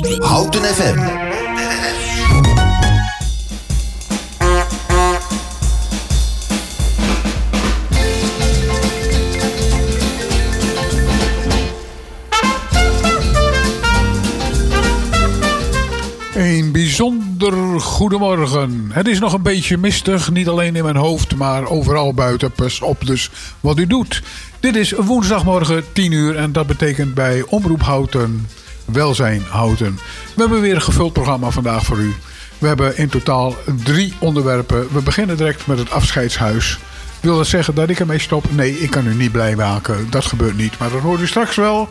Houten FM. Een bijzonder goedemorgen. Het is nog een beetje mistig, niet alleen in mijn hoofd, maar overal buiten. Pas op dus wat u doet. Dit is woensdagmorgen 10 uur en dat betekent bij Omroep Houten, Welzijn Houten. We hebben weer een gevuld programma vandaag voor u. We hebben in totaal drie onderwerpen. We beginnen direct met het afscheidshuis. Wil dat zeggen dat ik ermee stop? Nee, ik kan u niet blij maken. Dat gebeurt niet, maar dat hoort u straks wel.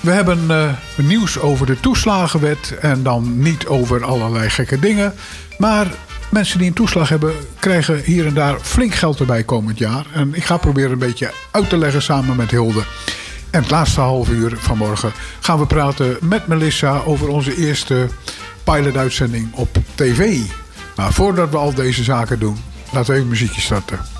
We hebben uh, nieuws over de toeslagenwet en dan niet over allerlei gekke dingen. Maar mensen die een toeslag hebben krijgen hier en daar flink geld erbij komend jaar. En ik ga proberen een beetje uit te leggen samen met Hilde. En het laatste half uur van morgen gaan we praten met Melissa over onze eerste pilotuitzending op tv. Maar voordat we al deze zaken doen, laten we even muziekje starten.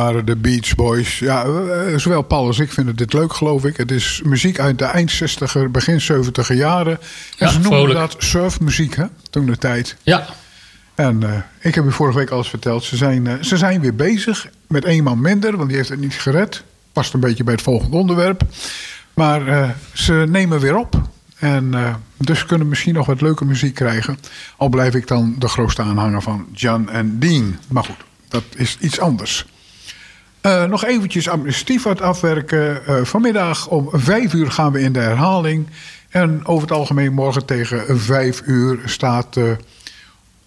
Waren de Beach Boys. Ja, eh, zowel Paul als ik vinden dit leuk, geloof ik. Het is muziek uit de eind 60er, begin 70er jaren. En Ja, ze noemden vrolijk. dat surfmuziek, hè, toen de tijd. Ja, En eh, ik heb u vorige week al eens verteld, ze zijn, eh, ze zijn weer bezig met één man minder, want die heeft het niet gered. Past een beetje bij het volgende onderwerp. Maar eh, ze nemen weer op. En eh, dus kunnen we misschien nog wat leuke muziek krijgen. Al blijf ik dan de grootste aanhanger van John en Dean. Maar goed, dat is iets anders. Eh, nog eventjes amnestie wat afwerken. Eh, vanmiddag om vijf uur gaan we in de herhaling. En over het algemeen morgen tegen vijf uur staat de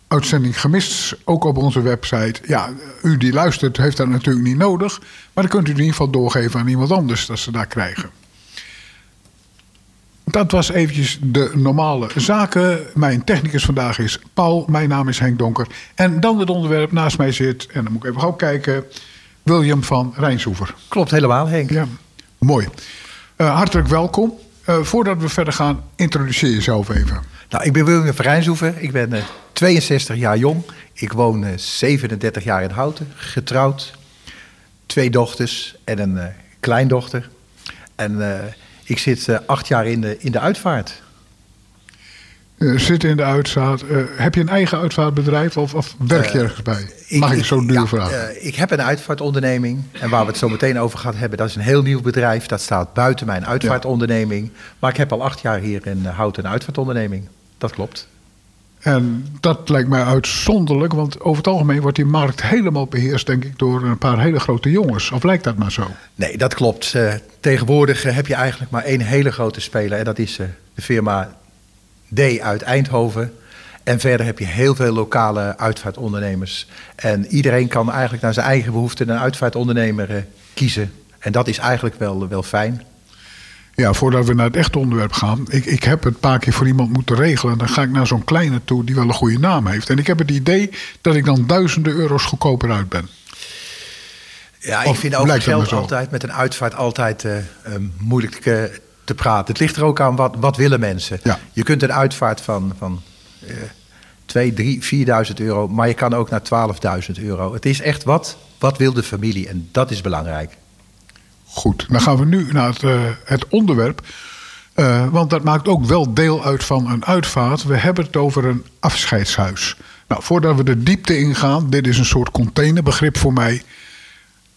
uitzending gemist. Ook op onze website. Ja, u die luistert heeft dat natuurlijk niet nodig. Maar dan kunt u in ieder geval doorgeven aan iemand anders dat ze daar krijgen. Dat was eventjes de normale zaken. Mijn technicus vandaag is Paul. Mijn naam is Henk Donker. En dan het onderwerp naast mij zit. En dan moet ik even gauw kijken. William van Rijnsoever. Klopt helemaal, Henk. Ja, mooi. Eh, hartelijk welkom. Eh, voordat we verder gaan, introduceer jezelf even. Nou, ik ben William van Rijnsoever. Ik ben eh, 62 jaar jong. Ik woon eh, 37 jaar in Houten, getrouwd. twee dochters en een kleindochter. En ik zit acht jaar in de, in de uitvaart. Eh, zit in de uitvaart. Eh, heb je een eigen uitvaartbedrijf of, of werk je Eh, ergens bij? Mag ik, zo duur ja, vragen? ik heb een uitvaartonderneming. En waar we het zo meteen over gaan hebben, dat is een heel nieuw bedrijf. Dat staat buiten mijn uitvaartonderneming. Maar ik heb al acht jaar hier in Houten een uitvaartonderneming. Dat klopt. En dat lijkt mij uitzonderlijk, want over het algemeen wordt die markt helemaal beheerst, denk ik, door een paar hele grote jongens. Of lijkt dat maar zo? Nee, dat klopt. Tegenwoordig heb je eigenlijk maar één hele grote speler. En dat is de firma D uit Eindhoven. En verder heb je heel veel lokale uitvaartondernemers. En iedereen kan eigenlijk naar zijn eigen behoefte een uitvaartondernemer eh, kiezen. En dat is eigenlijk wel, wel fijn. Ja, voordat we naar het echte onderwerp gaan. Ik, ik heb het een paar keer voor iemand moeten regelen. Dan ga ik naar zo'n kleine toe die wel een goede naam heeft. En ik heb het idee dat ik dan duizenden euro's goedkoper uit ben. Ja, ik Of vind dat geld altijd met een uitvaart altijd eh, eh, moeilijk eh, te praten. Het ligt er ook aan wat, wat willen mensen. Ja. Je kunt een uitvaart van, van eh 2, 3, 4.000 euro, maar je kan ook naar 12.000 euro. Het is echt wat, wat wil de familie en dat is belangrijk. Goed, dan gaan we nu naar het, eh, het onderwerp. Eh, want dat maakt ook wel deel uit van een uitvaart. We hebben het over een afscheidshuis. Nou, voordat we de diepte ingaan, dit is een soort containerbegrip voor mij.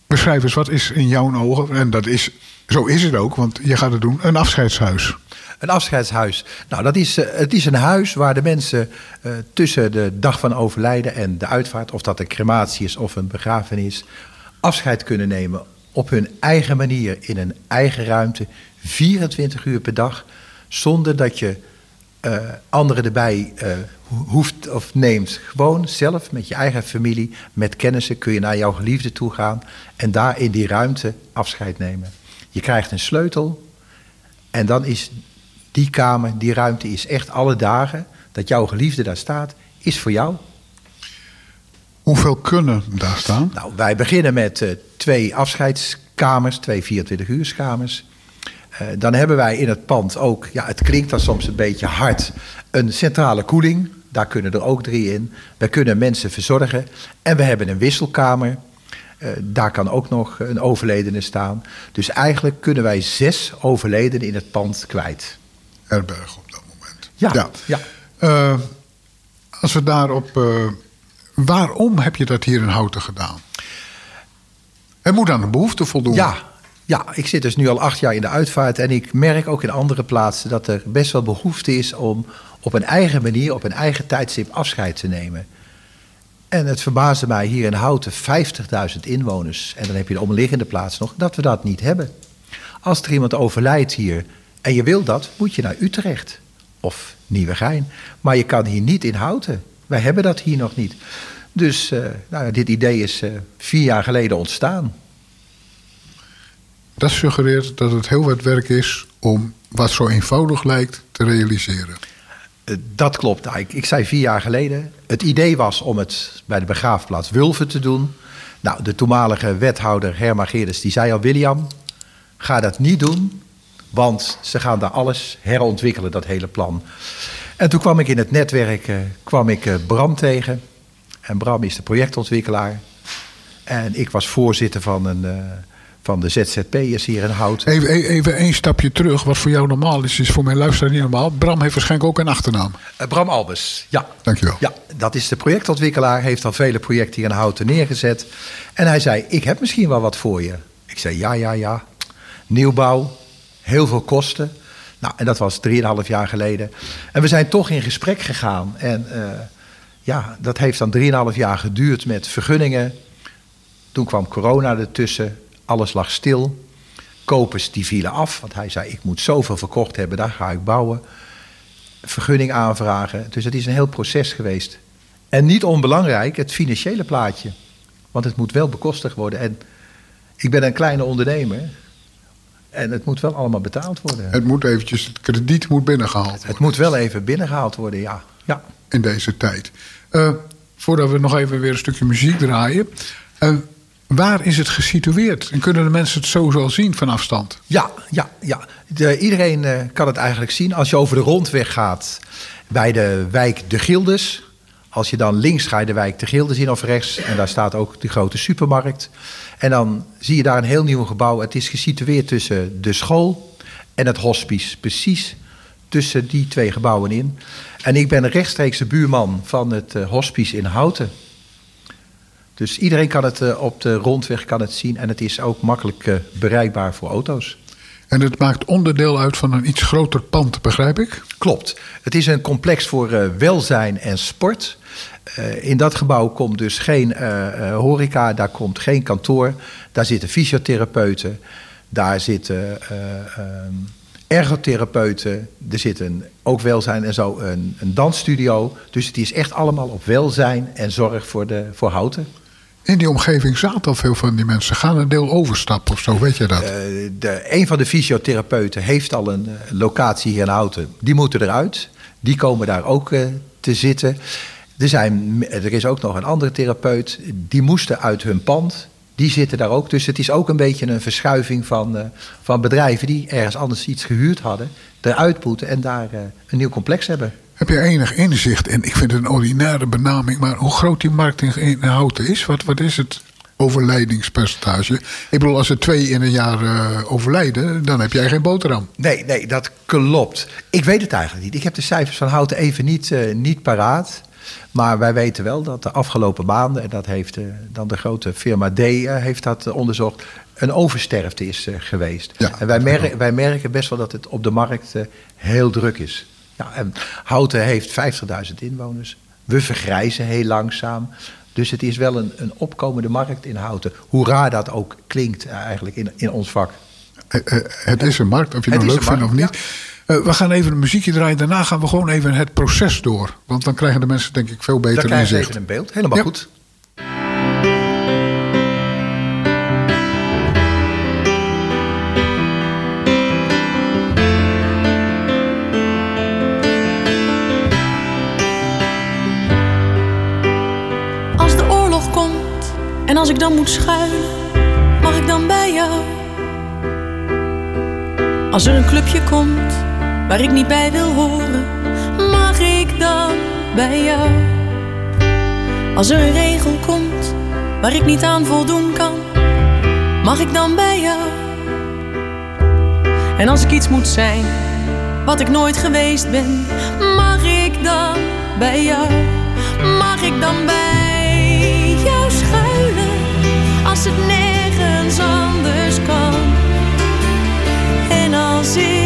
Beschrijf eens, wat is in jouw ogen, en dat is, zo is het ook, want je gaat het doen, een afscheidshuis. Een afscheidshuis. Nou, dat is, eh, het is een huis waar de mensen eh, tussen de dag van overlijden en de uitvaart, of dat een crematie is of een begrafenis, afscheid kunnen nemen op hun eigen manier, in een eigen ruimte, 24 uur per dag, zonder dat je eh, anderen erbij eh, ho- hoeft of neemt. Gewoon zelf met je eigen familie, met kennissen kun je naar jouw geliefde toe gaan en daar in die ruimte afscheid nemen. Je krijgt een sleutel en dan is die kamer, die ruimte is echt alle dagen dat jouw geliefde daar staat, is voor jou. Hoeveel kunnen daar staan? Nou, wij beginnen met eh, twee afscheidskamers, twee 24-uurskamers. Eh dan hebben wij in het pand ook, ja, het klinkt dan soms een beetje hard, een centrale koeling. Daar kunnen er ook drie in. We kunnen mensen verzorgen. En we hebben een wisselkamer. Eh, daar kan ook nog een overledene staan. Dus eigenlijk kunnen wij zes overledenen in het pand kwijt. Herberg op dat moment. Ja, ja. Eh, als we daarop. waarom heb je dat hier in Houten gedaan? Het moet aan de behoefte voldoen. Ja, ja, ik zit dus nu al acht jaar in de uitvaart en ik merk ook in andere plaatsen dat er best wel behoefte is om op een eigen manier, op een eigen tijdstip afscheid te nemen. En het verbaasde mij hier in Houten 50.000 inwoners en dan heb je de omliggende plaats nog, dat we dat niet hebben. Als er iemand overlijdt hier en je wil dat, moet je naar Utrecht of Nieuwegein. Maar je kan hier niet in Houten. Wij hebben dat hier nog niet. Dus eh, nou dit idee is eh, vier jaar geleden ontstaan. Dat suggereert dat het heel wat werk is om wat zo eenvoudig lijkt te realiseren. Eh, Dat klopt. Nou, ik, ik zei vier jaar geleden. Het idee was om het bij de begraafplaats Wulven te doen. Nou, de toenmalige wethouder Herma Geerdes die zei al... William, ga dat niet doen, want ze gaan daar alles herontwikkelen, dat hele plan. En toen kwam ik in het netwerk eh, kwam ik, eh, Bram tegen. En Bram is de projectontwikkelaar. En ik was voorzitter van, een, van de ZZP'ers hier in Houten. Even, e- even één stapje terug. Wat voor jou normaal is, is voor mijn luisteraar niet normaal. Bram heeft waarschijnlijk ook een achternaam. Eh, Bram Albers, ja. Dankjewel. Ja, dat is de projectontwikkelaar. Heeft al vele projecten hier in Houten neergezet. En hij zei, ik heb misschien wel wat voor je. Ik zei, ja, ja, ja. Nieuwbouw, heel veel kosten. Nou, en dat was 3,5 jaar geleden. En we zijn toch in gesprek gegaan. En eh, ja, dat heeft dan 3,5 jaar geduurd met vergunningen. Toen kwam corona ertussen. Alles lag stil. Kopers die vielen af. Want hij zei, ik moet zoveel verkocht hebben, daar ga ik bouwen vergunning aanvragen. Dus het is een heel proces geweest. En niet onbelangrijk, het financiële plaatje. Want het moet wel bekostigd worden. En ik ben een kleine ondernemer. En het moet wel allemaal betaald worden. Het moet eventjes, het krediet moet binnengehaald worden Het moet wel even binnengehaald worden, ja. ja. in deze tijd. Eh, voordat we nog even weer een stukje muziek draaien. eh, waar is het gesitueerd? En kunnen de mensen het zo al zien van afstand? Ja, ja, ja. De- iedereen eh, kan het eigenlijk zien. Als je over de rondweg gaat bij de wijk De Gildes. Als je dan links ga je de wijk de Gildes in of rechts. En daar staat ook de grote supermarkt. En dan zie je daar een heel nieuw gebouw. Het is gesitueerd tussen de school en het hospice. Precies tussen die twee gebouwen in. En ik ben een rechtstreekse buurman van het eh, hospice in Houten. Dus iedereen kan het eh, op de rondweg kan het zien. En het is ook makkelijk eh, bereikbaar voor auto's. En het maakt onderdeel uit van een iets groter pand, begrijp ik? Klopt. Het is een complex voor eh, welzijn en sport. In dat gebouw komt dus geen horeca, daar komt geen kantoor. Daar zitten fysiotherapeuten, daar zitten eh, ehm, ergotherapeuten, er zit een, ook welzijn en zo een, een dansstudio. Dus het is echt allemaal op welzijn en zorg voor, de, voor houten. In die omgeving zaten al veel van die mensen. Gaan een deel overstappen of zo, weet je dat? Eh, de, een van de fysiotherapeuten heeft al een eh, locatie hier in Houten. Die moeten eruit. Die komen daar ook eh, te zitten. Er, zijn, er is ook nog een andere therapeut. Die moesten uit hun pand. Die zitten daar ook. Dus het is ook een beetje een verschuiving van, van bedrijven die ergens anders iets gehuurd hadden. Eruit moeten en daar een nieuw complex hebben. Heb je enig inzicht, en ik vind het een ordinaire benaming, maar hoe groot die markt in, Houten is? Wat, wat is het overlijdingspercentage? Ik bedoel, als er twee in een jaar eh, overlijden, dan heb jij geen boterham. Nee, nee, dat klopt. Ik weet het eigenlijk niet. Ik heb de cijfers van Houten even niet, eh, niet paraat. Maar wij weten wel dat de afgelopen maanden, en dat heeft eh, dan de grote firma D heeft dat onderzocht, een oversterfte is geweest. Ja, en wij, dat mer- wel. wij merken best wel dat het op de markt heel druk is. Ja, en Houten heeft 50.000 inwoners. We vergrijzen heel langzaam. Dus het is wel een, een opkomende markt in Houten. Hoe raar dat ook klinkt eigenlijk in, in ons vak. Eh, eh, het is een markt, of je Het nou leuk vindt of niet. Eh, we gaan even een muziekje draaien. Daarna gaan we gewoon even het proces door. Want dan krijgen de mensen denk ik veel Dan beter krijgen ze inzicht. even een beeld. Helemaal Ja. goed. En als ik dan moet schuilen, mag ik dan bij jou? Als er een clubje komt waar ik niet bij wil horen, mag ik dan bij jou? Als er een regel komt waar ik niet aan voldoen kan, mag ik dan bij jou? En als ik iets moet zijn wat ik nooit geweest ben, mag ik dan bij jou? Mag ik dan bij het nergens anders kan? En als ik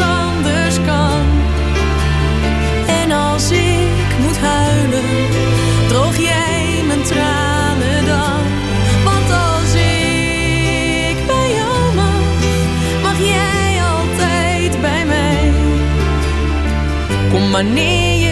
Anders kan? En als ik moet huilen, droog jij mijn tranen dan? Want als ik bij jou mag, mag jij altijd bij mij. Kom wanneer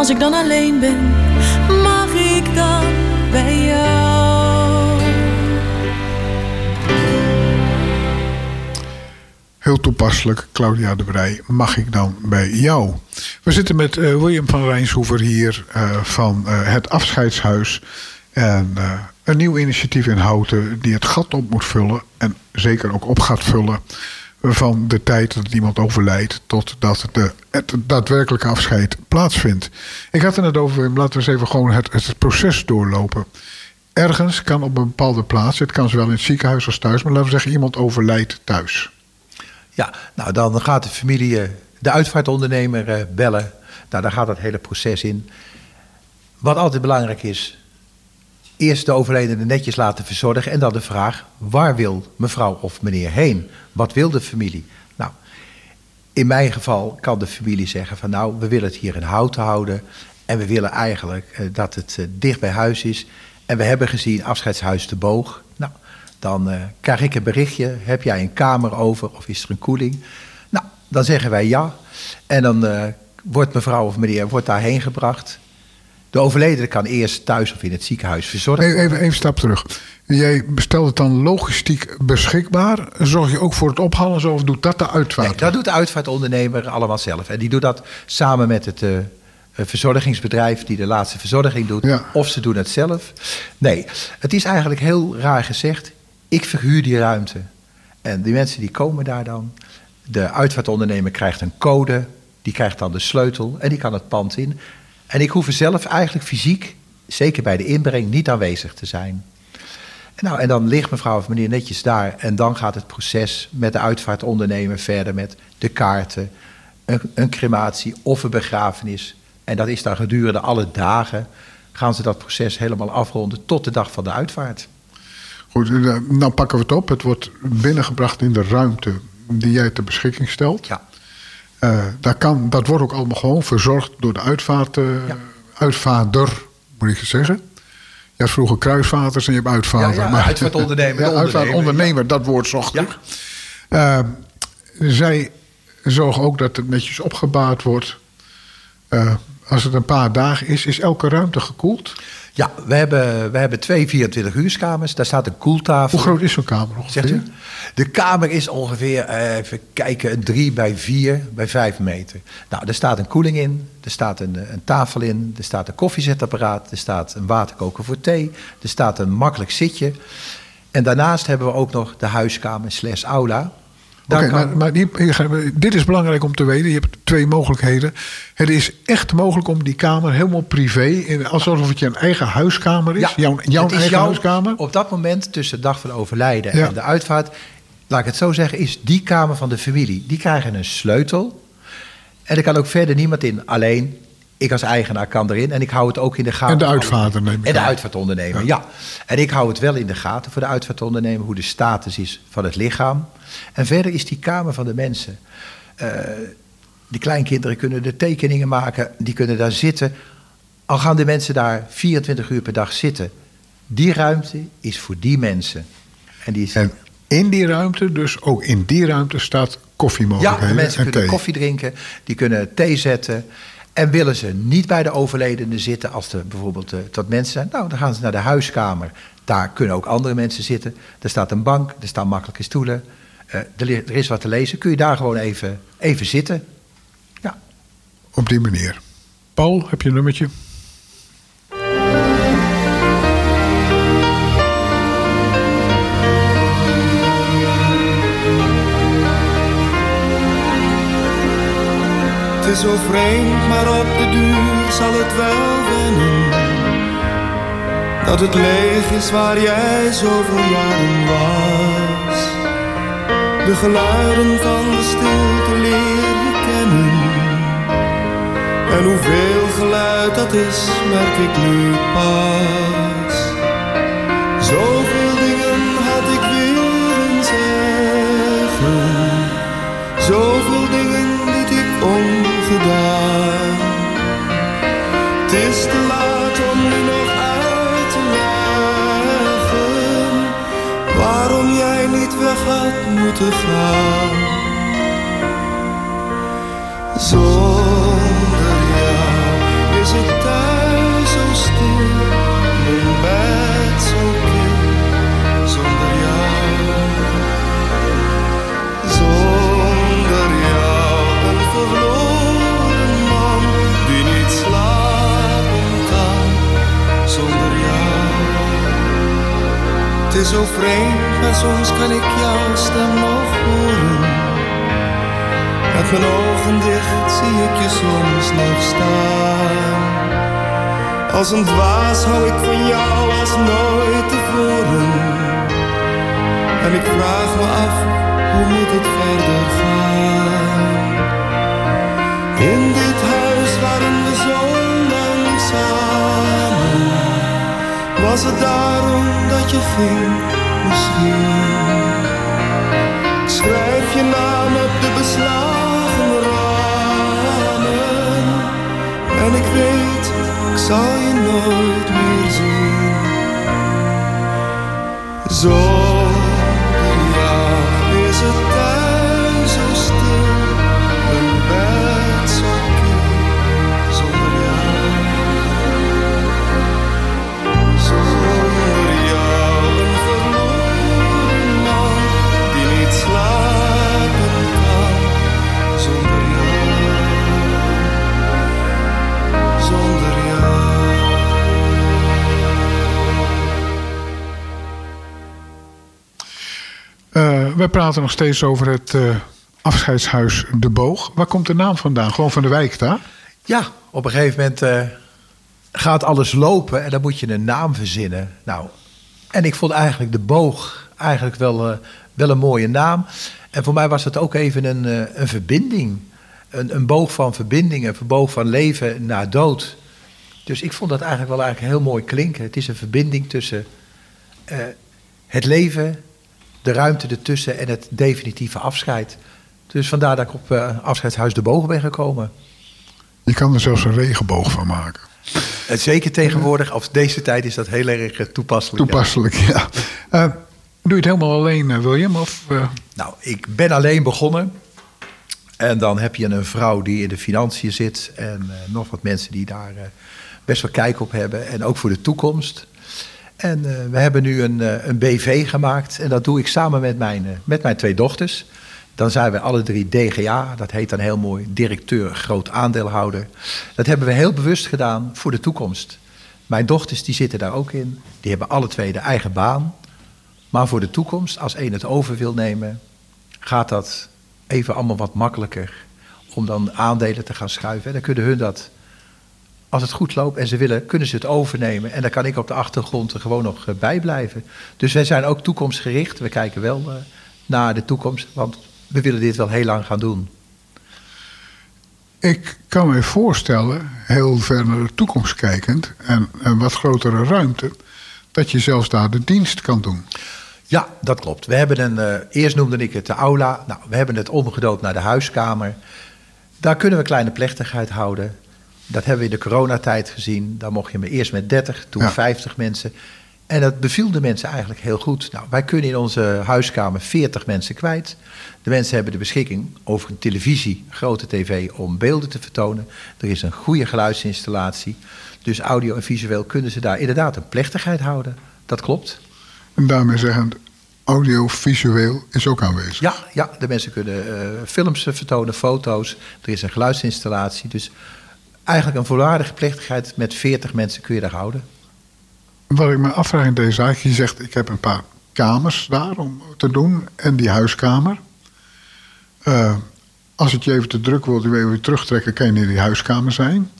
als ik dan alleen ben, mag ik dan bij jou? Heel toepasselijk, Claudia de Brij, mag ik dan bij jou? We zitten met eh, William van Rijnshoever hier eh, van eh, het Afscheidshuis. En een nieuw initiatief in Houten die het gat op moet vullen. En zeker ook op gaat vullen van de tijd dat iemand overlijdt totdat de, het daadwerkelijke afscheid plaatsvindt. Ik had het net over, laten we eens even gewoon het, het proces doorlopen. Ergens kan op een bepaalde plaats, het kan zowel in het ziekenhuis als thuis, maar laten we zeggen iemand overlijdt thuis. Ja, nou dan gaat de familie eh, de uitvaartondernemer eh, bellen. Nou, daar gaat dat hele proces in. Wat altijd belangrijk is, eerst de overledene netjes laten verzorgen en dan de vraag, waar wil mevrouw of meneer heen? Wat wil de familie? Nou, in mijn geval kan de familie zeggen van nou, we willen het hier in houten houden en we willen eigenlijk eh, dat het eh, dicht bij huis is. En we hebben gezien afscheidshuis de boog. Nou, dan eh, krijg ik een berichtje, heb jij een kamer over of is er een koeling? Nou, dan zeggen wij ja. En dan wordt mevrouw of meneer wordt daarheen gebracht. De overledene kan eerst thuis of in het ziekenhuis verzorgd Even, even, even een stap terug. Jij stelt het dan logistiek beschikbaar. Zorg je ook voor het ophalen en zo, of doet dat de uitvaart? Nee, dat doet de uitvaartondernemer allemaal zelf. En die doet dat samen met het eh, eh, verzorgingsbedrijf die de laatste verzorging doet. Ja. Of ze doen het zelf. Nee, het is eigenlijk heel raar gezegd. Ik verhuur die ruimte. En die mensen die komen daar dan. De uitvaartondernemer krijgt een code. Die krijgt dan de sleutel en die kan het pand in. En ik hoef er zelf eigenlijk fysiek, zeker bij de inbreng, niet aanwezig te zijn. En, nou, en dan ligt mevrouw of meneer netjes daar. En dan gaat het proces met de uitvaartondernemer verder met de kaarten, een, een crematie of een begrafenis. En dat is dan gedurende alle dagen gaan ze dat proces helemaal afronden tot de dag van de uitvaart. Goed, eh, dan pakken we het op. Het wordt binnengebracht in de ruimte die jij ter beschikking stelt. Ja. Eh, dat, kan, dat wordt ook allemaal gewoon verzorgd door de uitvaart, Ja. uitvaarder, moet ik het zeggen. Had vroeger kruisvaters en je hebt uitvaarder. Ja, ja, uitvaartondernemer, de Ja, uitvaartondernemer, dat woord zocht Ja. ik. Eh, zij zorgen ook dat het netjes opgebaard wordt. Als het een paar dagen is, is elke ruimte gekoeld. Ja, we hebben, we hebben twee 24 uurskamers. Daar staat een koeltafel. Hoe groot is zo'n kamer ongeveer? Zegt u? De kamer is ongeveer, eh, even kijken, een 3 bij 4 bij 5 meter. Nou, er staat een koeling in, er staat een, eh, een tafel in, er staat een koffiezetapparaat, er staat een waterkoker voor thee, er staat een makkelijk zitje. En daarnaast hebben we ook nog de huiskamer slash aula. Oké, maar, maar die- dit is belangrijk om te weten. Je hebt twee mogelijkheden. Het is echt mogelijk om die kamer helemaal privé, alsof het je een eigen huiskamer is. jouw jouw is eigen jouw- huiskamer. Op dat moment, tussen de dag van overlijden Ja. en de uitvaart, laat ik het zo zeggen, is die kamer van de familie. Die krijgen een sleutel. En er kan ook verder niemand in. Alleen, ik als eigenaar kan erin en ik hou het ook in de gaten. En de ik En de uitvaartondernemer, ja. En ik hou het wel in de gaten voor de uitvaartondernemer, hoe de status is van het lichaam. En verder is die kamer van de mensen. Eh, de kleinkinderen kunnen de tekeningen maken, die kunnen daar zitten. Al gaan de mensen daar 24 uur per dag zitten. Die ruimte is voor die mensen. En die is, En in die ruimte, dus ook in die ruimte, staat ja, koffiemogelijkheden de mensen en kunnen thee. koffie drinken, die kunnen thee zetten. En willen ze niet bij de overledene zitten, als er bijvoorbeeld eh, tot mensen zijn, nou, dan gaan ze naar de huiskamer. Daar kunnen ook andere mensen zitten. Er staat een bank, er staan makkelijke stoelen. eh, er, er is wat te lezen. Kun je daar gewoon even, even zitten. Ja. Op die manier. Paul, heb je een nummertje? Is zo vreemd, maar op de duur zal het wel wennen. Dat het leeg is waar jij zoveel jaren was. De geluiden van de stilte leer je kennen. En hoeveel geluid dat is, merk ik nu pas. Had moeten gaan. Zonder is zo vreemd, maar soms kan ik jouw stem nog horen. Met mijn ogen dicht zie ik je soms nog staan. Als een dwaas hou ik van jou als nooit tevoren. En ik vraag me af, hoe moet het verder gaan? In dit huis waarin we zo lang samen was het daarom je misschien? Schrijf je naam op de beslagen ramen. En ik weet, ik zal je nooit meer zien. Zonder praten nog steeds over het eh, afscheidshuis De Boog. Waar komt de naam vandaan? Gewoon van de wijk daar? Ja, op een gegeven moment eh, gaat alles lopen en dan moet je een naam verzinnen. Nou, en ik vond eigenlijk de boog eigenlijk wel, eh, wel een mooie naam. En voor mij was het ook even een, een verbinding. Een, een boog van verbinding, een boog van leven na dood. Dus ik vond dat eigenlijk wel eigenlijk heel mooi klinken. Het is een verbinding tussen het leven, de ruimte ertussen en het definitieve afscheid. Dus vandaar dat ik op eh, afscheidshuis De Boog ben gekomen. Je kan er zelfs een regenboog van maken. En zeker tegenwoordig, of deze tijd, is dat heel erg eh, toepasselijk. ja. Toepasselijk, ja. Eh, doe je het helemaal alleen, eh, William? Of, eh, Nou, ik ben alleen begonnen. En dan heb je een vrouw die in de financiën zit. En eh, nog wat mensen die daar eh, best wel kijk op hebben. En ook voor de toekomst. En eh, we hebben nu een, eh, een BV gemaakt. En dat doe ik samen met mijn, eh, met mijn twee dochters. Dan zijn we alle drie DGA. Dat heet dan heel mooi directeur groot aandeelhouder. Dat hebben we heel bewust gedaan voor de toekomst. Mijn dochters die zitten daar ook in. Die hebben alle twee de eigen baan. Maar voor de toekomst, als één het over wil nemen, gaat dat even allemaal wat makkelijker om dan aandelen te gaan schuiven. En dan kunnen hun dat, als het goed loopt en ze willen, kunnen ze het overnemen. En dan kan ik op de achtergrond er gewoon nog eh, bij blijven. Dus wij zijn ook toekomstgericht. We kijken wel eh, naar de toekomst, want we willen dit wel heel lang gaan doen. ik kan me voorstellen, heel ver naar de toekomst kijkend... en een wat grotere ruimte... dat je zelfs daar de dienst kan doen. Ja, dat klopt. We hebben een, eh, eerst noemde ik het de aula. Nou, we hebben het omgedoopt naar de huiskamer. Daar kunnen we kleine plechtigheid houden. Dat hebben we in de coronatijd gezien. Daar mocht je me eerst met 30, toen Ja. 50 mensen. En dat beviel de mensen eigenlijk heel goed. Nou, wij kunnen in onze huiskamer 40 mensen kwijt. De mensen hebben de beschikking over een televisie, grote tv, om beelden te vertonen. Er is een goede geluidsinstallatie. Dus audio en visueel kunnen ze daar inderdaad een plechtigheid houden. Dat klopt. En daarmee zeggend, audiovisueel is ook aanwezig. Ja, ja de mensen kunnen eh, films vertonen, foto's. Er is een geluidsinstallatie. Dus eigenlijk een volwaardige plechtigheid met 40 mensen kun je daar houden. Wat ik me afvraag in deze zaak, je zegt ik heb een paar kamers daar om te doen en die huiskamer. Eh, als het je even te druk wordt, je weer terugtrekken, kan je in die huiskamer zijn.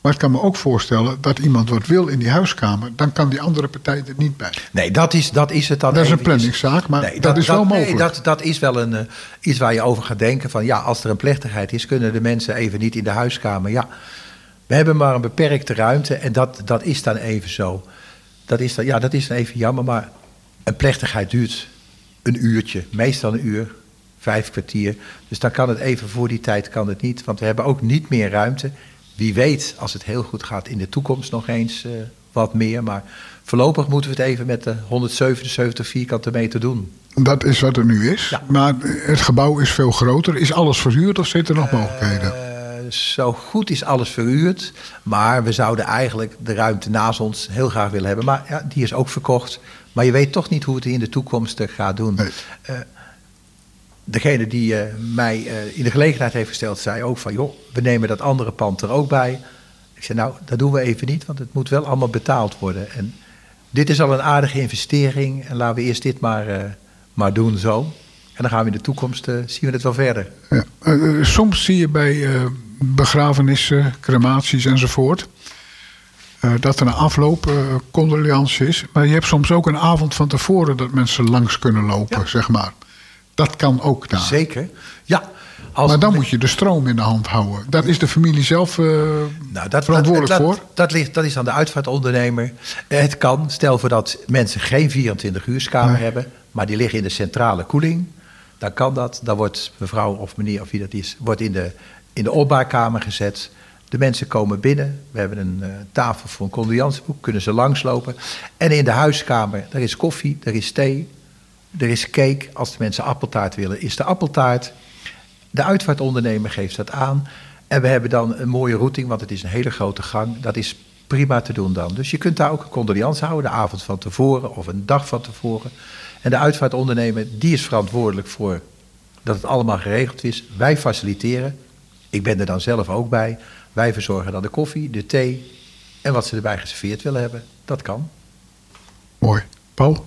Maar ik kan me ook voorstellen dat iemand wat wil in die huiskamer, dan kan die andere partij er niet bij. Nee, dat is, dat is het dan. Dat is een planningszaak, maar dat is wel nee, mogelijk. dat, dat is wel een, eh, iets waar je over gaat denken. Van ja, als er een plechtigheid is, kunnen de mensen even niet in de huiskamer. Ja, we hebben maar een beperkte ruimte en dat, dat is dan even zo. Dat is dan, ja, dat is dan even jammer, maar een plechtigheid duurt een uurtje, meestal een uur, vijf kwartier. Dus dan kan het even voor die tijd kan het niet, want we hebben ook niet meer ruimte. Wie weet, als het heel goed gaat, in de toekomst nog eens eh, wat meer. Maar voorlopig moeten we het even met de 177 vierkante meter doen. Dat is wat er nu is. Ja. Maar het gebouw is veel groter. Is alles verhuurd of zitten er nog mogelijkheden? Eh, zo goed is alles verhuurd. Maar we zouden eigenlijk de ruimte naast ons heel graag willen hebben. Maar ja, die is ook verkocht. Maar je weet toch niet hoe het in de toekomst eh, gaat doen. Nee. Degene die eh, mij eh, in de gelegenheid heeft gesteld, zei ook van... joh, we nemen dat andere pand er ook bij. Ik zei, nou, dat doen we even niet, want het moet wel allemaal betaald worden. En dit is al een aardige investering. En laten we eerst dit maar, eh, maar doen zo. En dan gaan we in de toekomst, zien we het wel verder. Ja. Soms zie je bij begrafenissen, crematies enzovoort. dat er een afloop condoleance is. Maar je hebt soms ook een avond van tevoren dat mensen langs kunnen lopen, Ja. zeg maar. Dat kan ook daar. Zeker. Ja. Als Maar dan moet je de stroom in de hand houden. Daar is de familie zelf eh, Nou, dat, verantwoordelijk dat, voor. Dat, ligt, dat is aan de uitvaartondernemer. Eh, Het kan, stel voor dat mensen geen 24 uurskamer Nee. hebben, maar die liggen in de centrale koeling. Dan kan dat. Dan wordt mevrouw of meneer of wie dat is, wordt in de, in de opbaarkamer gezet. De mensen komen binnen. We hebben een eh, tafel voor een condoleanceboek. Kunnen ze langslopen. En in de huiskamer, daar is koffie, er is thee, er is cake. Als de mensen appeltaart willen, is de appeltaart. De uitvaartondernemer geeft dat aan. En we hebben dan een mooie routing, want het is een hele grote gang. Dat is prima te doen dan. Dus je kunt daar ook een condoleance houden, de avond van tevoren of een dag van tevoren. En de uitvaartondernemer, die is verantwoordelijk voor dat het allemaal geregeld is. Wij faciliteren. Ik ben er dan zelf ook bij. Wij verzorgen dan de koffie, de thee en wat ze erbij geserveerd willen hebben. Dat kan. Mooi. Paul?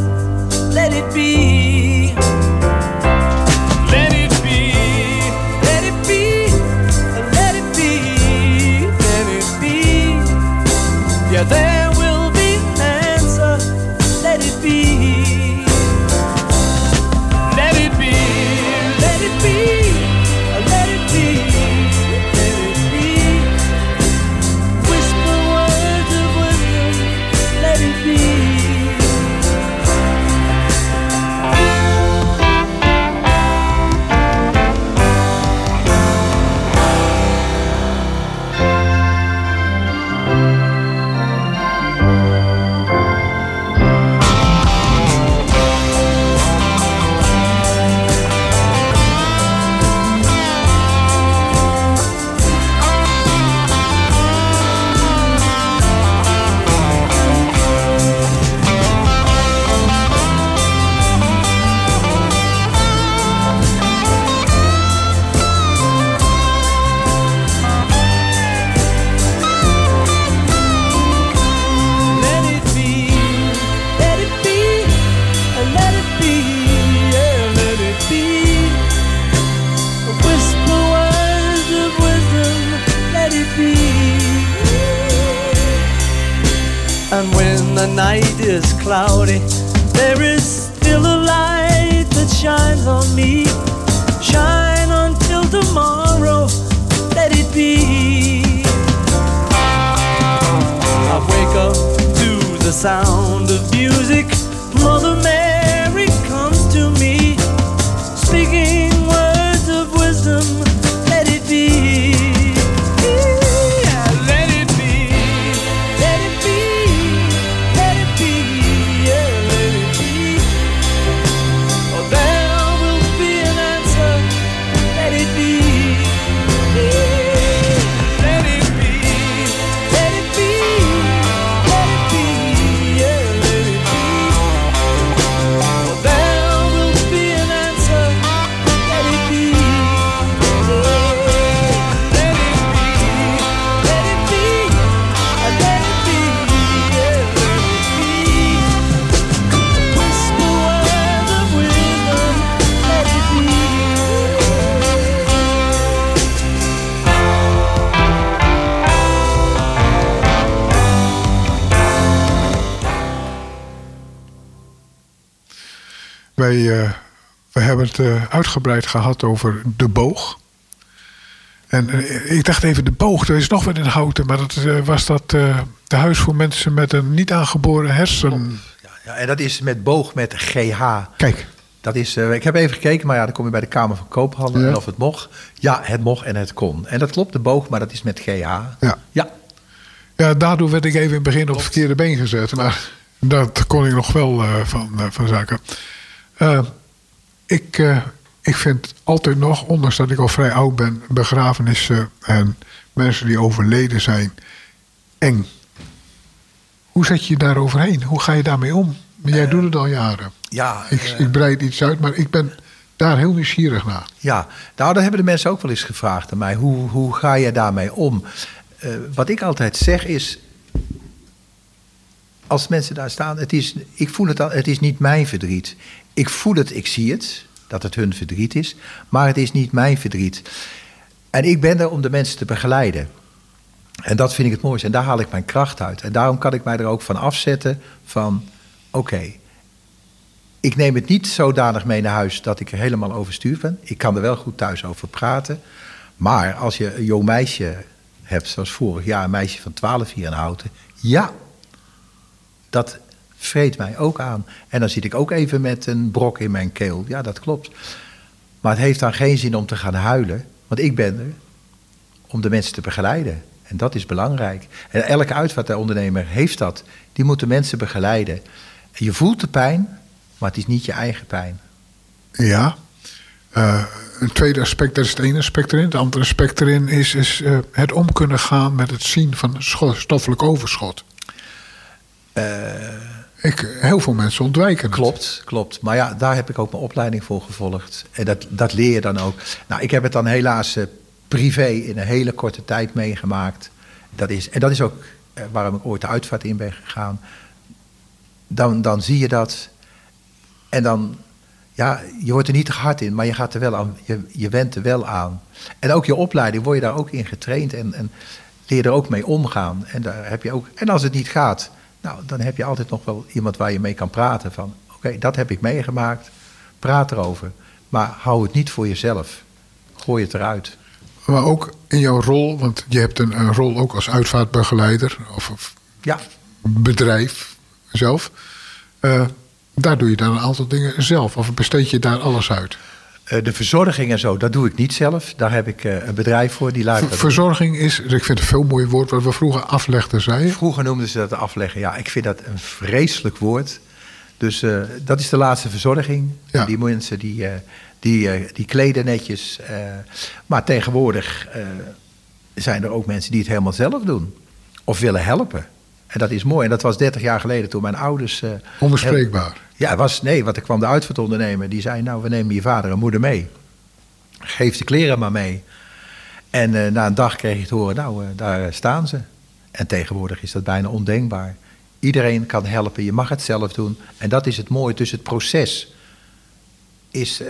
het eh, uitgebreid gehad over de boog. En eh, ik dacht even, de boog, er is nog wat in houten. Maar dat eh, was dat uh, de huis voor mensen met een niet aangeboren hersen. Ja, ja, en dat is met boog met GH. Kijk, Dat is, ik heb even gekeken, maar ja, dan kom je bij de Kamer van Koophandel. Ja. En of het mocht. Ja, het mocht en het kon. En dat klopt, de boog, maar dat is met GH. Ja. Ja, ja, daardoor werd ik even in het begin op het verkeerde been gezet. Maar dat kon ik nog wel van, van zaken. Eh, ik, eh, ik vind altijd nog, ondanks dat ik al vrij oud ben, begrafenissen en mensen die overleden zijn eng. Hoe zet je je daar overheen? Hoe ga je daarmee om? Jij doet het al jaren. ja, Ik, eh, ik breid iets uit, maar ik ben daar heel nieuwsgierig naar. ja. Nou, dat hebben de mensen ook wel eens gevraagd aan mij. Hoe, hoe ga je daarmee om? Eh, wat ik altijd zeg is, als mensen daar staan, het is, ik voel het al, het is niet mijn verdriet. Ik voel het, ik zie het, dat het hun verdriet is, maar het is niet mijn verdriet. En ik ben er om de mensen te begeleiden. En dat vind ik het mooiste. En daar haal ik mijn kracht uit. En daarom kan ik mij er ook van afzetten van, oké, ik neem het niet zodanig mee naar huis dat ik er helemaal overstuur ben. Ik kan er wel goed thuis over praten. Maar als je een jong meisje hebt, zoals vorig jaar, een meisje van 12 hier in Houten. Ja, dat vreet mij ook aan. En dan zit ik ook even met een brok in mijn keel. Ja, dat klopt. Maar het heeft dan geen zin om te gaan huilen. Want ik ben er om de mensen te begeleiden. En dat is belangrijk. En elke uitvaartondernemer heeft dat. Die moet de mensen begeleiden. En je voelt de pijn, maar het is niet je eigen pijn. Ja. Eh, een tweede aspect, dat is het ene aspect erin. Het andere aspect erin is, is eh, het om kunnen gaan met het zien van stoffelijk overschot. Heel veel mensen ontwijken het. Klopt, klopt. Maar ja, daar heb ik ook mijn opleiding voor gevolgd. En dat, dat leer je dan ook. Nou, ik heb het dan helaas eh, privé in een hele korte tijd meegemaakt. Dat is, en dat is ook eh, waarom ik ooit de uitvaart in ben gegaan. Dan, dan zie je dat. En dan, ja, je wordt er niet hard in, maar je gaat er wel aan, je, je went er wel aan. En ook je opleiding word je daar ook in getraind en, en leer er ook mee omgaan. En, daar heb je ook, en als het niet gaat, nou, dan heb je altijd nog wel iemand waar je mee kan praten. Van, oké, dat heb ik meegemaakt, praat erover. Maar hou het niet voor jezelf. Gooi het eruit. Maar ook in jouw rol, want je hebt een, een rol ook als uitvaartbegeleider of, of Ja, bedrijf zelf. Eh, daar doe je dan een aantal dingen zelf. Of besteed je daar alles uit? Eh, de verzorging en zo, dat doe ik niet zelf. Daar heb ik eh, een bedrijf voor, die Ver- Verzorging is, ik vind het een veel mooier woord, wat we vroeger aflegden, zei je. Vroeger noemden ze dat afleggen. Ja, ik vind dat een vreselijk woord. Dus eh, dat is de laatste verzorging. Ja. Die mensen die, die, die kleden netjes. maar tegenwoordig zijn er ook mensen die het helemaal zelf doen. Of willen helpen. En dat is mooi. En dat was 30 jaar geleden toen mijn ouders... eh, Onbespreekbaar. ja, was, nee, want er kwam de uitvaartondernemer. Die zei, nou, we nemen je vader en moeder mee. Geef de kleren maar mee. En eh, na een dag kreeg je te horen, nou, eh, daar staan ze. En tegenwoordig is dat bijna ondenkbaar. Iedereen kan helpen, je mag het zelf doen. En dat is het mooie. Dus het proces is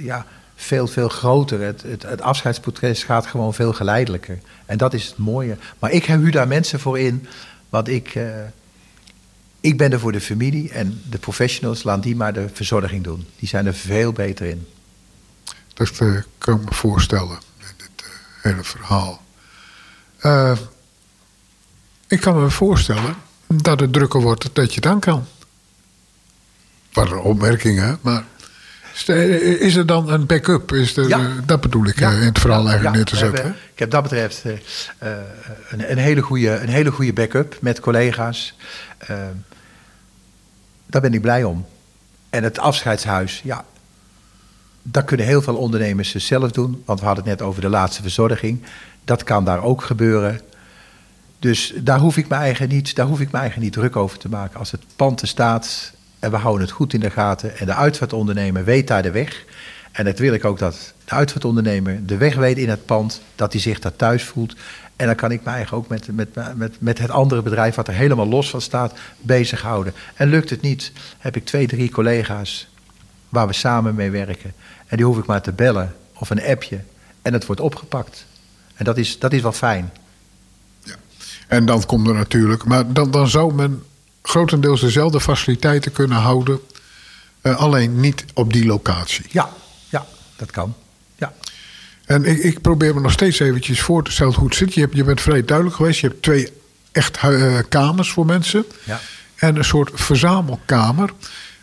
ja, veel, veel groter. Het, het, het afscheidsproces gaat gewoon veel geleidelijker. En dat is het mooie. Maar ik huur daar mensen voor in, want ik... eh, ik ben er voor de familie en de professionals, laat die maar de verzorging doen. Die zijn er veel beter in. Dat eh, kan ik me voorstellen, dit eh, hele verhaal. Ik kan me voorstellen dat het drukker wordt dat je dan kan. Wat een opmerking? Maar is er dan een backup? Is er, Ja. dat bedoel ik Ja. eh, in het verhaal Ja, eigenlijk neer te zetten. hebben- ik heb dat betreft eh, eh, een, een, hele goede, een hele goede backup met collega's. Daar ben ik blij om. En het afscheidshuis, ja, dat kunnen heel veel ondernemers dus zelf doen. Want we hadden het net over de laatste verzorging. Dat kan daar ook gebeuren. Dus daar hoef ik me eigen niet, daar hoef ik me eigen niet druk over te maken. Als het pand er staat en we houden het goed in de gaten en de uitvaartondernemer weet daar de weg. En dat wil ik ook dat de uitvaartondernemer de weg weet in het pand, dat hij zich daar thuis voelt. En dan kan ik me eigen ook met, met, met, met het andere bedrijf, wat er helemaal los van staat, bezighouden. En lukt het niet, heb ik twee, drie collega's waar we samen mee werken. En die hoef ik maar te bellen of een appje. En het wordt opgepakt. En dat is, dat is wel fijn. En dan komt er natuurlijk, maar dan, dan zou men grotendeels dezelfde faciliteiten kunnen houden Eh, alleen niet op die locatie. Ja, ja, dat kan. Ja. En ik, ik probeer me nog steeds eventjes voor te stellen hoe het zit. Je, hebt, je bent vrij duidelijk geweest. Je hebt twee echt eh, kamers voor mensen. Ja. En een soort verzamelkamer.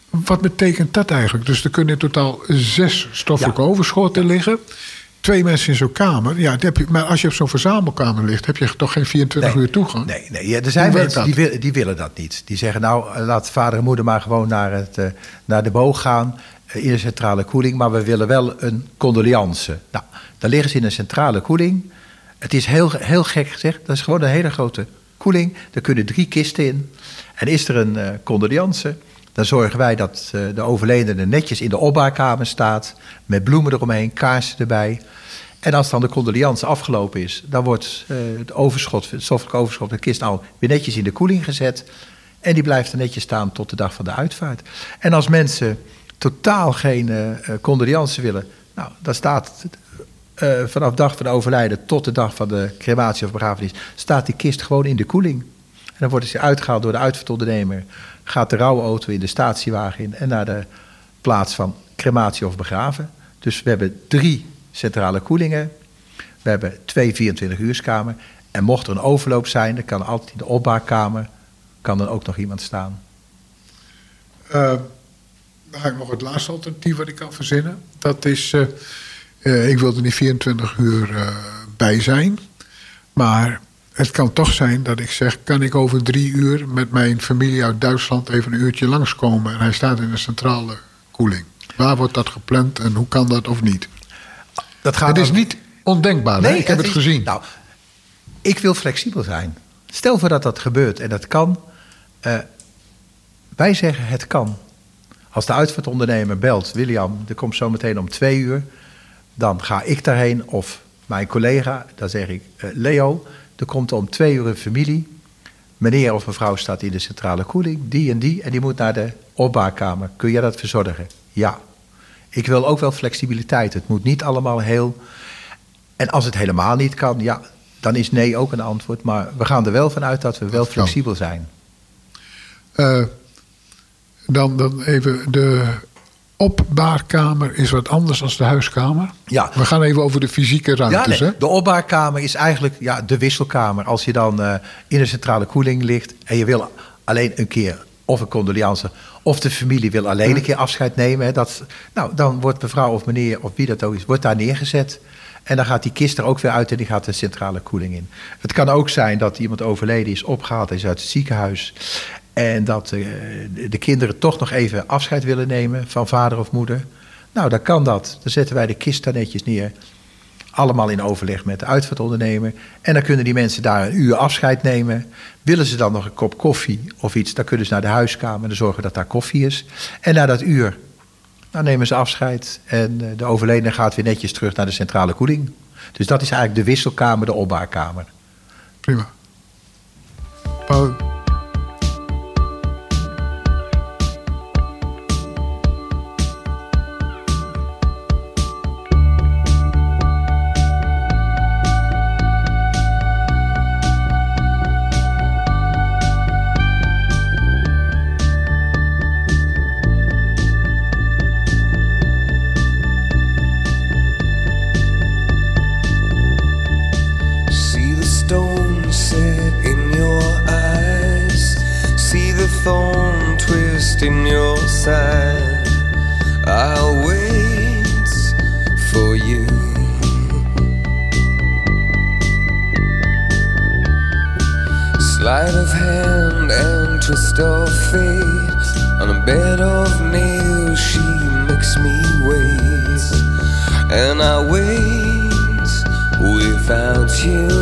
Wat betekent dat eigenlijk? Dus er kunnen in totaal zes stoffelijke Ja. overschotten liggen. Twee mensen in zo'n kamer. Ja, heb je, maar als je op zo'n verzamelkamer ligt, heb je toch geen 24 uur toegang? Nee, nee ja, er zijn mensen die, wil- die willen dat niet. Die zeggen nou, eh, laat vader en moeder maar gewoon naar, het, eh, naar de boog gaan eh, in de centrale koeling. Maar we willen wel een condoliance. Nou, dan liggen ze in een centrale koeling. Het is heel, heel gek gezegd. Dat is gewoon een hele grote koeling. Er kunnen drie kisten in. En is er een eh condoliance, dan zorgen wij dat eh, de overledene netjes in de opbaarkamer staat. Met bloemen eromheen, kaarsen erbij. En als dan de condoliance afgelopen is, dan wordt eh, het overschot, het stoffelijk overschot, de kist al weer netjes in de koeling gezet. En die blijft er netjes staan tot de dag van de uitvaart. En als mensen totaal geen condoliance willen, nou, dan staat eh, vanaf dag van de overlijden tot de dag van de crematie of begrafenis, staat die kist gewoon in de koeling. En dan wordt ze uitgehaald door de uitvaartondernemer, gaat de rouwauto in de statiewagen in en naar de plaats van crematie of begraven. Dus we hebben drie centrale koelingen. We hebben twee 24-uurskamer. En mocht er een overloop zijn, dan kan altijd in de opbaarkamer kan dan ook nog iemand staan. Eh, dan ga ik nog het laatste alternatief wat ik kan verzinnen. Dat is, eh, eh, ik wil er niet 24 uur bij zijn. Maar het kan toch zijn dat ik zeg, kan ik over drie uur met mijn familie uit Duitsland even een uurtje langskomen. En hij staat in een centrale koeling. Waar wordt dat gepland en hoe kan dat of niet? Dat gaat Het is dan- niet ondenkbaar, hè? ik heb het, gezien. Nou, ik wil flexibel zijn. Stel voor dat dat gebeurt en dat kan. eh, wij zeggen het kan. Als de uitvaartondernemer belt, William, er komt zo meteen om twee uur. Dan ga ik daarheen of mijn collega, dan zeg ik, eh, Leo, er komt om twee uur een familie. Meneer of mevrouw staat in de centrale koeling, die en die, en die moet naar de opbaarkamer. Kun jij dat verzorgen? Ja. Ik wil ook wel flexibiliteit. Het moet niet allemaal heel. En als het helemaal niet kan, ja, dan is nee ook een antwoord. Maar we gaan er wel vanuit dat we wel Dat flexibel zijn. Eh, dan, dan even de opbaarkamer is wat anders dan de huiskamer. Ja. We gaan even over de fysieke Ja, ruimtes. nee, hè? de opbaarkamer is eigenlijk ja, de wisselkamer. Als je dan eh, in een centrale koeling ligt en je wil alleen een keer of een condoliance of de familie wil alleen een keer afscheid nemen. Hè, dat, nou, dan wordt mevrouw of meneer of wie dat ook is, wordt daar neergezet. En dan gaat die kist er ook weer uit en die gaat de centrale koeling in. Het kan ook zijn dat iemand overleden is, opgehaald is uit het ziekenhuis. En dat eh, de- de kinderen toch nog even afscheid willen nemen van vader of moeder. Nou, dan kan dat. Dan zetten wij de kist daar netjes neer. Allemaal in overleg met de uitvaartondernemer. En dan kunnen die mensen daar een uur afscheid nemen. Willen ze dan nog een kop koffie of iets, dan kunnen ze naar de huiskamer en zorgen dat daar koffie is. En na dat uur, dan nemen ze afscheid. En eh, de overledene gaat weer netjes terug naar de centrale koeling. Dus dat is eigenlijk de wisselkamer, de opbaarkamer. Prima. You.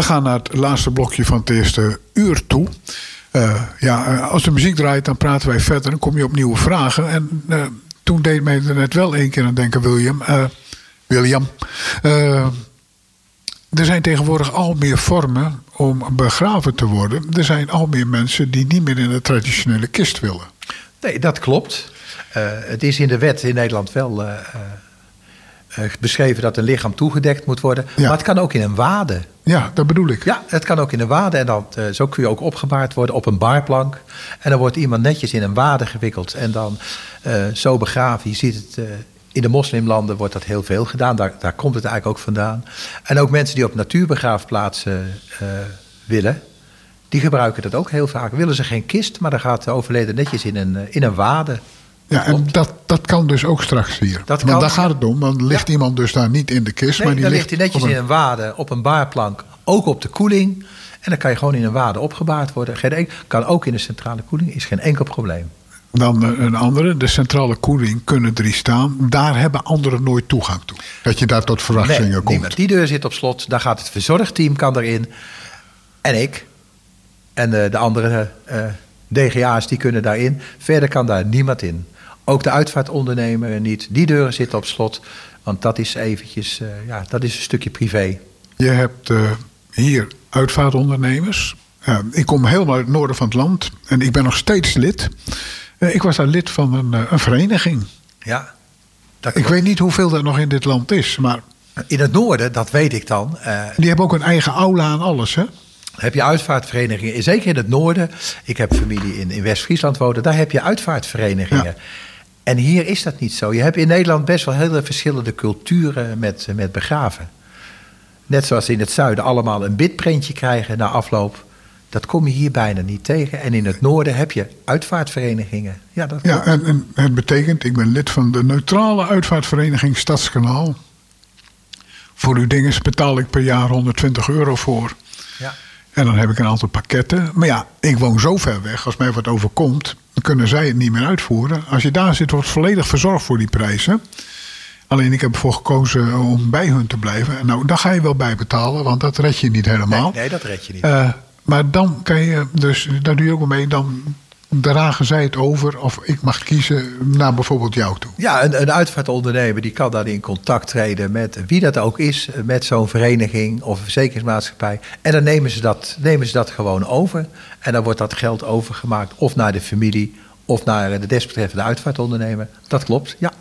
We gaan naar het laatste blokje van het eerste uur toe. Eh, ja, eh, als de muziek draait, dan praten wij verder. Dan kom je op nieuwe vragen. En eh, toen deed mij er net wel één keer aan denken, William. William. er zijn tegenwoordig al meer vormen om begraven te worden. Er zijn al meer mensen die niet meer in de traditionele kist willen. Nee, dat klopt. Het is in de wet in Nederland wel beschreven dat een lichaam toegedekt moet worden. Ja. Maar het kan ook in een wade. Ja, dat bedoel ik. Ja, het kan ook in een wade. En dan, eh, zo kun je ook opgebaard worden op een barplank. En dan wordt iemand netjes in een wade gewikkeld. En dan eh, zo begraven. Je ziet het... eh, in de moslimlanden wordt dat heel veel gedaan. Daar, daar komt het eigenlijk ook vandaan. En ook mensen die op natuurbegraafplaatsen willen... die gebruiken dat ook heel vaak. Willen ze geen kist, maar dan gaat de overleden netjes in een, in een wade. Ja, en dat, dat kan dus ook straks hier. Dat Want kan, daar gaat het om. Dan ligt Ja. iemand dus daar niet in de kist. Nee, maar die dan ligt hij netjes in een wade op een baarplank. Ook op de koeling. En dan kan je gewoon in een wade opgebaard worden. Geen kan ook in de centrale koeling. Is geen enkel probleem. Dan eh, een andere, de centrale koeling kunnen drie staan. Daar hebben anderen nooit toegang toe. Dat je daar tot verrassingen Nee, komt. niemand. Die deur zit op slot. Daar gaat het verzorgteam kan erin. En ik. En eh, de andere eh, DGA's die kunnen daarin. Verder kan daar niemand in. Ook de uitvaartondernemer niet. Die deuren zitten op slot. Want dat is eventjes, eh, ja, dat is een stukje privé. Je hebt eh, hier uitvaartondernemers. Ik kom helemaal uit het noorden van het land. En ik ben nog steeds lid. Eh, ik was daar lid van een, een vereniging. Ja. Ik weet niet hoeveel er nog in dit land is. Maar In het noorden, dat weet ik dan. die hebben ook een eigen aula en alles. Hè? heb je uitvaartverenigingen, zeker in het noorden. Ik heb familie in, in West-Friesland wonen, daar heb je uitvaartverenigingen. Ja. En hier is dat niet zo. Je hebt in Nederland best wel hele verschillende culturen met, met begraven. Net zoals in het zuiden allemaal een bidprentje krijgen na afloop. Dat kom je hier bijna niet tegen. En in het noorden heb je uitvaartverenigingen. Ja, dat Ja, en, en het betekent, ik ben lid van de neutrale uitvaartvereniging Stadskanaal. Voor uw dinges betaal ik per jaar 120 euro voor. Ja. En dan heb ik een aantal pakketten. Maar ja, ik woon zo ver weg. Als mij wat overkomt, dan kunnen zij het niet meer uitvoeren. Als je daar zit, wordt volledig verzorgd voor die prijzen. Alleen ik heb ervoor gekozen om bij hun te blijven. En nou, daar ga je wel bij betalen, want dat red je niet helemaal. Nee, nee, dat red je niet. Eh, maar dan kan je, dus daar doe je ook wel mee, dan dragen zij het over of ik mag kiezen naar bijvoorbeeld jou toe. Ja, een, een uitvaartondernemer die kan dan in contact treden met wie dat ook is, met zo'n vereniging of verzekeringsmaatschappij. En dan nemen ze, dat, nemen ze dat gewoon over. En dan wordt dat geld overgemaakt of naar de familie of naar de desbetreffende uitvaartondernemer. Dat klopt, ja.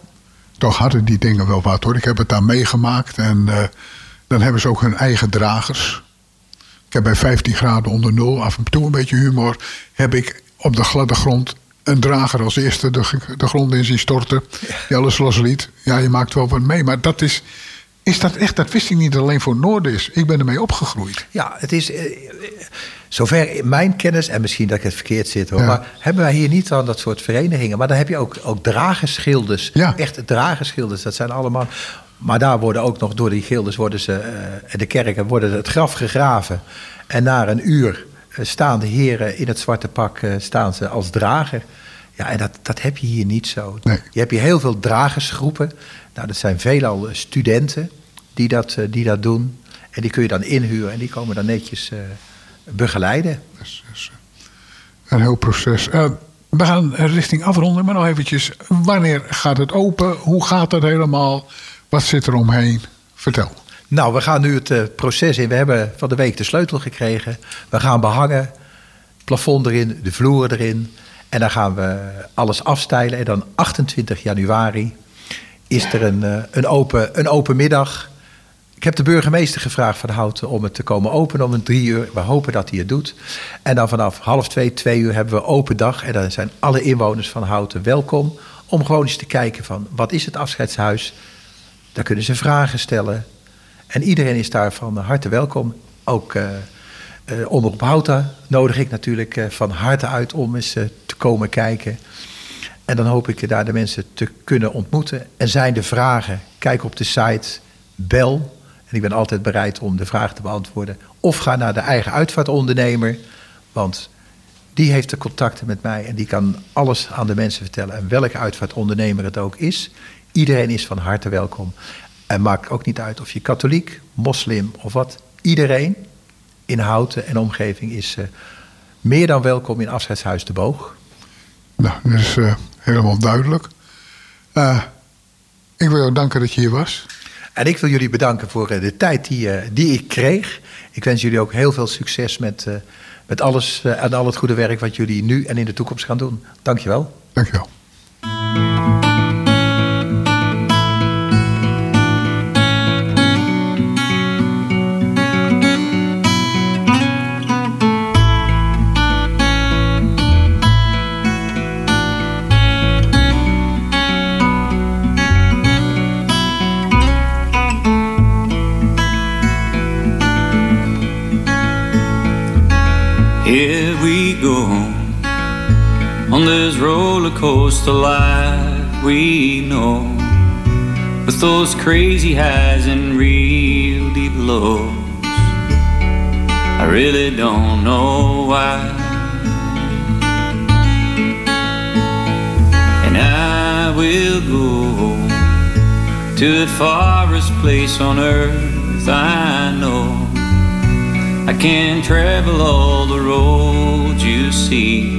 Toch hadden die dingen wel wat hoor. Ik heb het daar meegemaakt en eh, dan hebben ze ook hun eigen dragers. Ik heb bij 15 graden onder nul, af en toe een beetje humor, heb ik op de gladde grond een drager als eerste de, de grond in zien storten. Die alles losliet. Ja, je maakt wel wat mee. Maar dat is, is dat echt, dat wist ik niet alleen voor Noorden is. Ik ben ermee opgegroeid. Ja, het is. eh, eh, Zover in mijn kennis, en misschien dat ik het verkeerd zit hoor, Ja. maar hebben wij hier niet dan dat soort verenigingen. Maar dan heb je ook, ook dragerschilders. Ja. Echt dragerschilders, dat zijn allemaal. Maar daar worden ook nog door die gilders, worden ze, eh, de kerken, worden het graf gegraven. En na een uur staan de heren in het zwarte pak eh, staan ze als drager. Ja, en dat, dat heb je hier niet zo. Nee. Je hebt hier heel veel dragersgroepen. Nou, dat zijn veelal eh, studenten die dat, eh, die dat doen. En die kun je dan inhuren en die komen dan netjes eh, begeleiden. Eh, een heel proces. Eh, we gaan richting afronden, maar nog eventjes. Wanneer gaat het open? Hoe gaat het helemaal? Wat zit er omheen? Vertel. Nou, we gaan nu het eh, proces in. We hebben van de week de sleutel gekregen. We gaan behangen, plafond erin, de vloer erin. En dan gaan we alles afstijlen. En dan 28 januari is er een, eh, een, open, een open middag. Ik heb de burgemeester gevraagd van Houten om het te komen openen om een drie uur. We hopen dat hij het doet. En dan vanaf half twee, twee uur hebben we open dag. En dan zijn alle inwoners van Houten welkom om gewoon eens te kijken van wat is het afscheidshuis. Daar kunnen ze vragen stellen. En iedereen is daar van harte welkom. Ook eh eh, Omroep Houten nodig ik natuurlijk eh, van harte uit om eens te komen kijken. En dan hoop ik daar de mensen te kunnen ontmoeten. En zijn er vragen, kijk op de site, bel. En ik ben altijd bereid om de vraag te beantwoorden. Of ga naar de eigen uitvaartondernemer. Want die heeft de contacten met mij en die kan alles aan de mensen vertellen. En welke uitvaartondernemer het ook is. Iedereen is van harte welkom. En maakt ook niet uit of je katholiek, moslim of wat. Iedereen in Houten en omgeving is eh, meer dan welkom in Afscheidshuis de Boog. Nou, dat is eh, helemaal duidelijk. Eh, ik wil jou danken dat je hier was. En ik wil jullie bedanken voor de tijd die, die ik kreeg. Ik wens jullie ook heel veel succes met, met alles en al het goede werk wat jullie nu en in de toekomst gaan doen. Dankjewel. Dankjewel. Coaster life we know, with those crazy highs and real deep lows. I really don't know why. And I will go to the farthest place on earth I know. I can travel all the roads you see,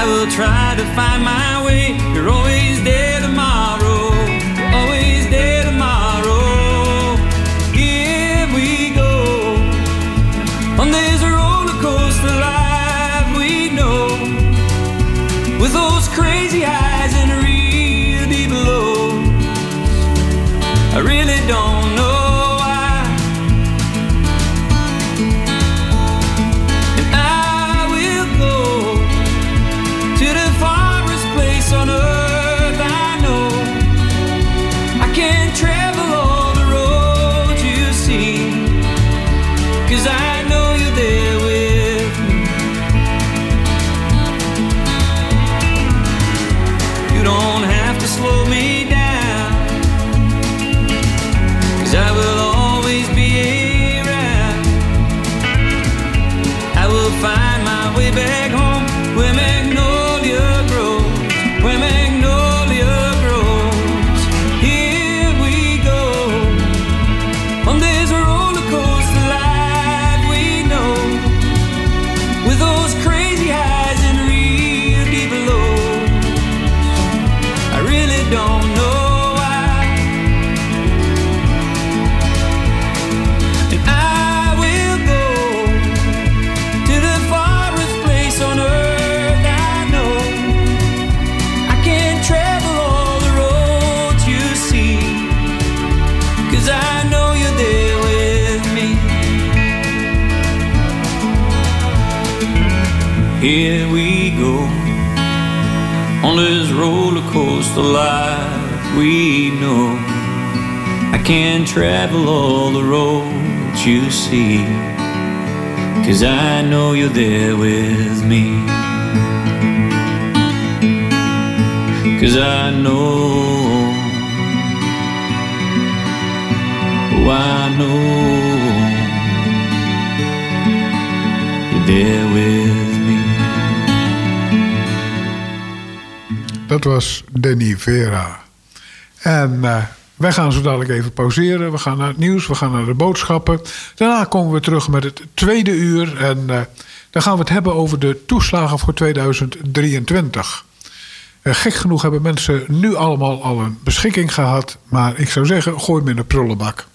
I will try to find my way. You're always I know. You're with me. Dat was Danny Vera. En eh, wij gaan zo dadelijk even pauzeren. We gaan naar het nieuws, we gaan naar de boodschappen. Daarna komen we terug met het tweede uur. En eh, dan gaan we het hebben over de toeslagen voor 2023. Eh, gek genoeg hebben mensen nu allemaal al een beschikking gehad. Maar ik zou zeggen, gooi hem in de prullenbak.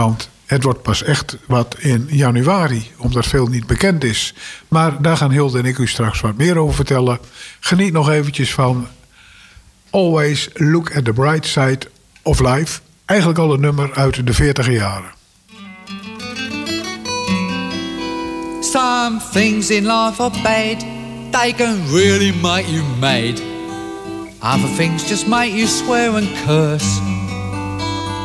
Want het wordt pas echt wat in januari, omdat veel niet bekend is. Maar daar gaan Hilde en ik u straks wat meer over vertellen. Geniet nog eventjes van Always Look at the Bright Side of Life. Eigenlijk al een nummer uit de 40 jaren. Some things in life are bad, they can really make you mad. Other things just make you swear and curse.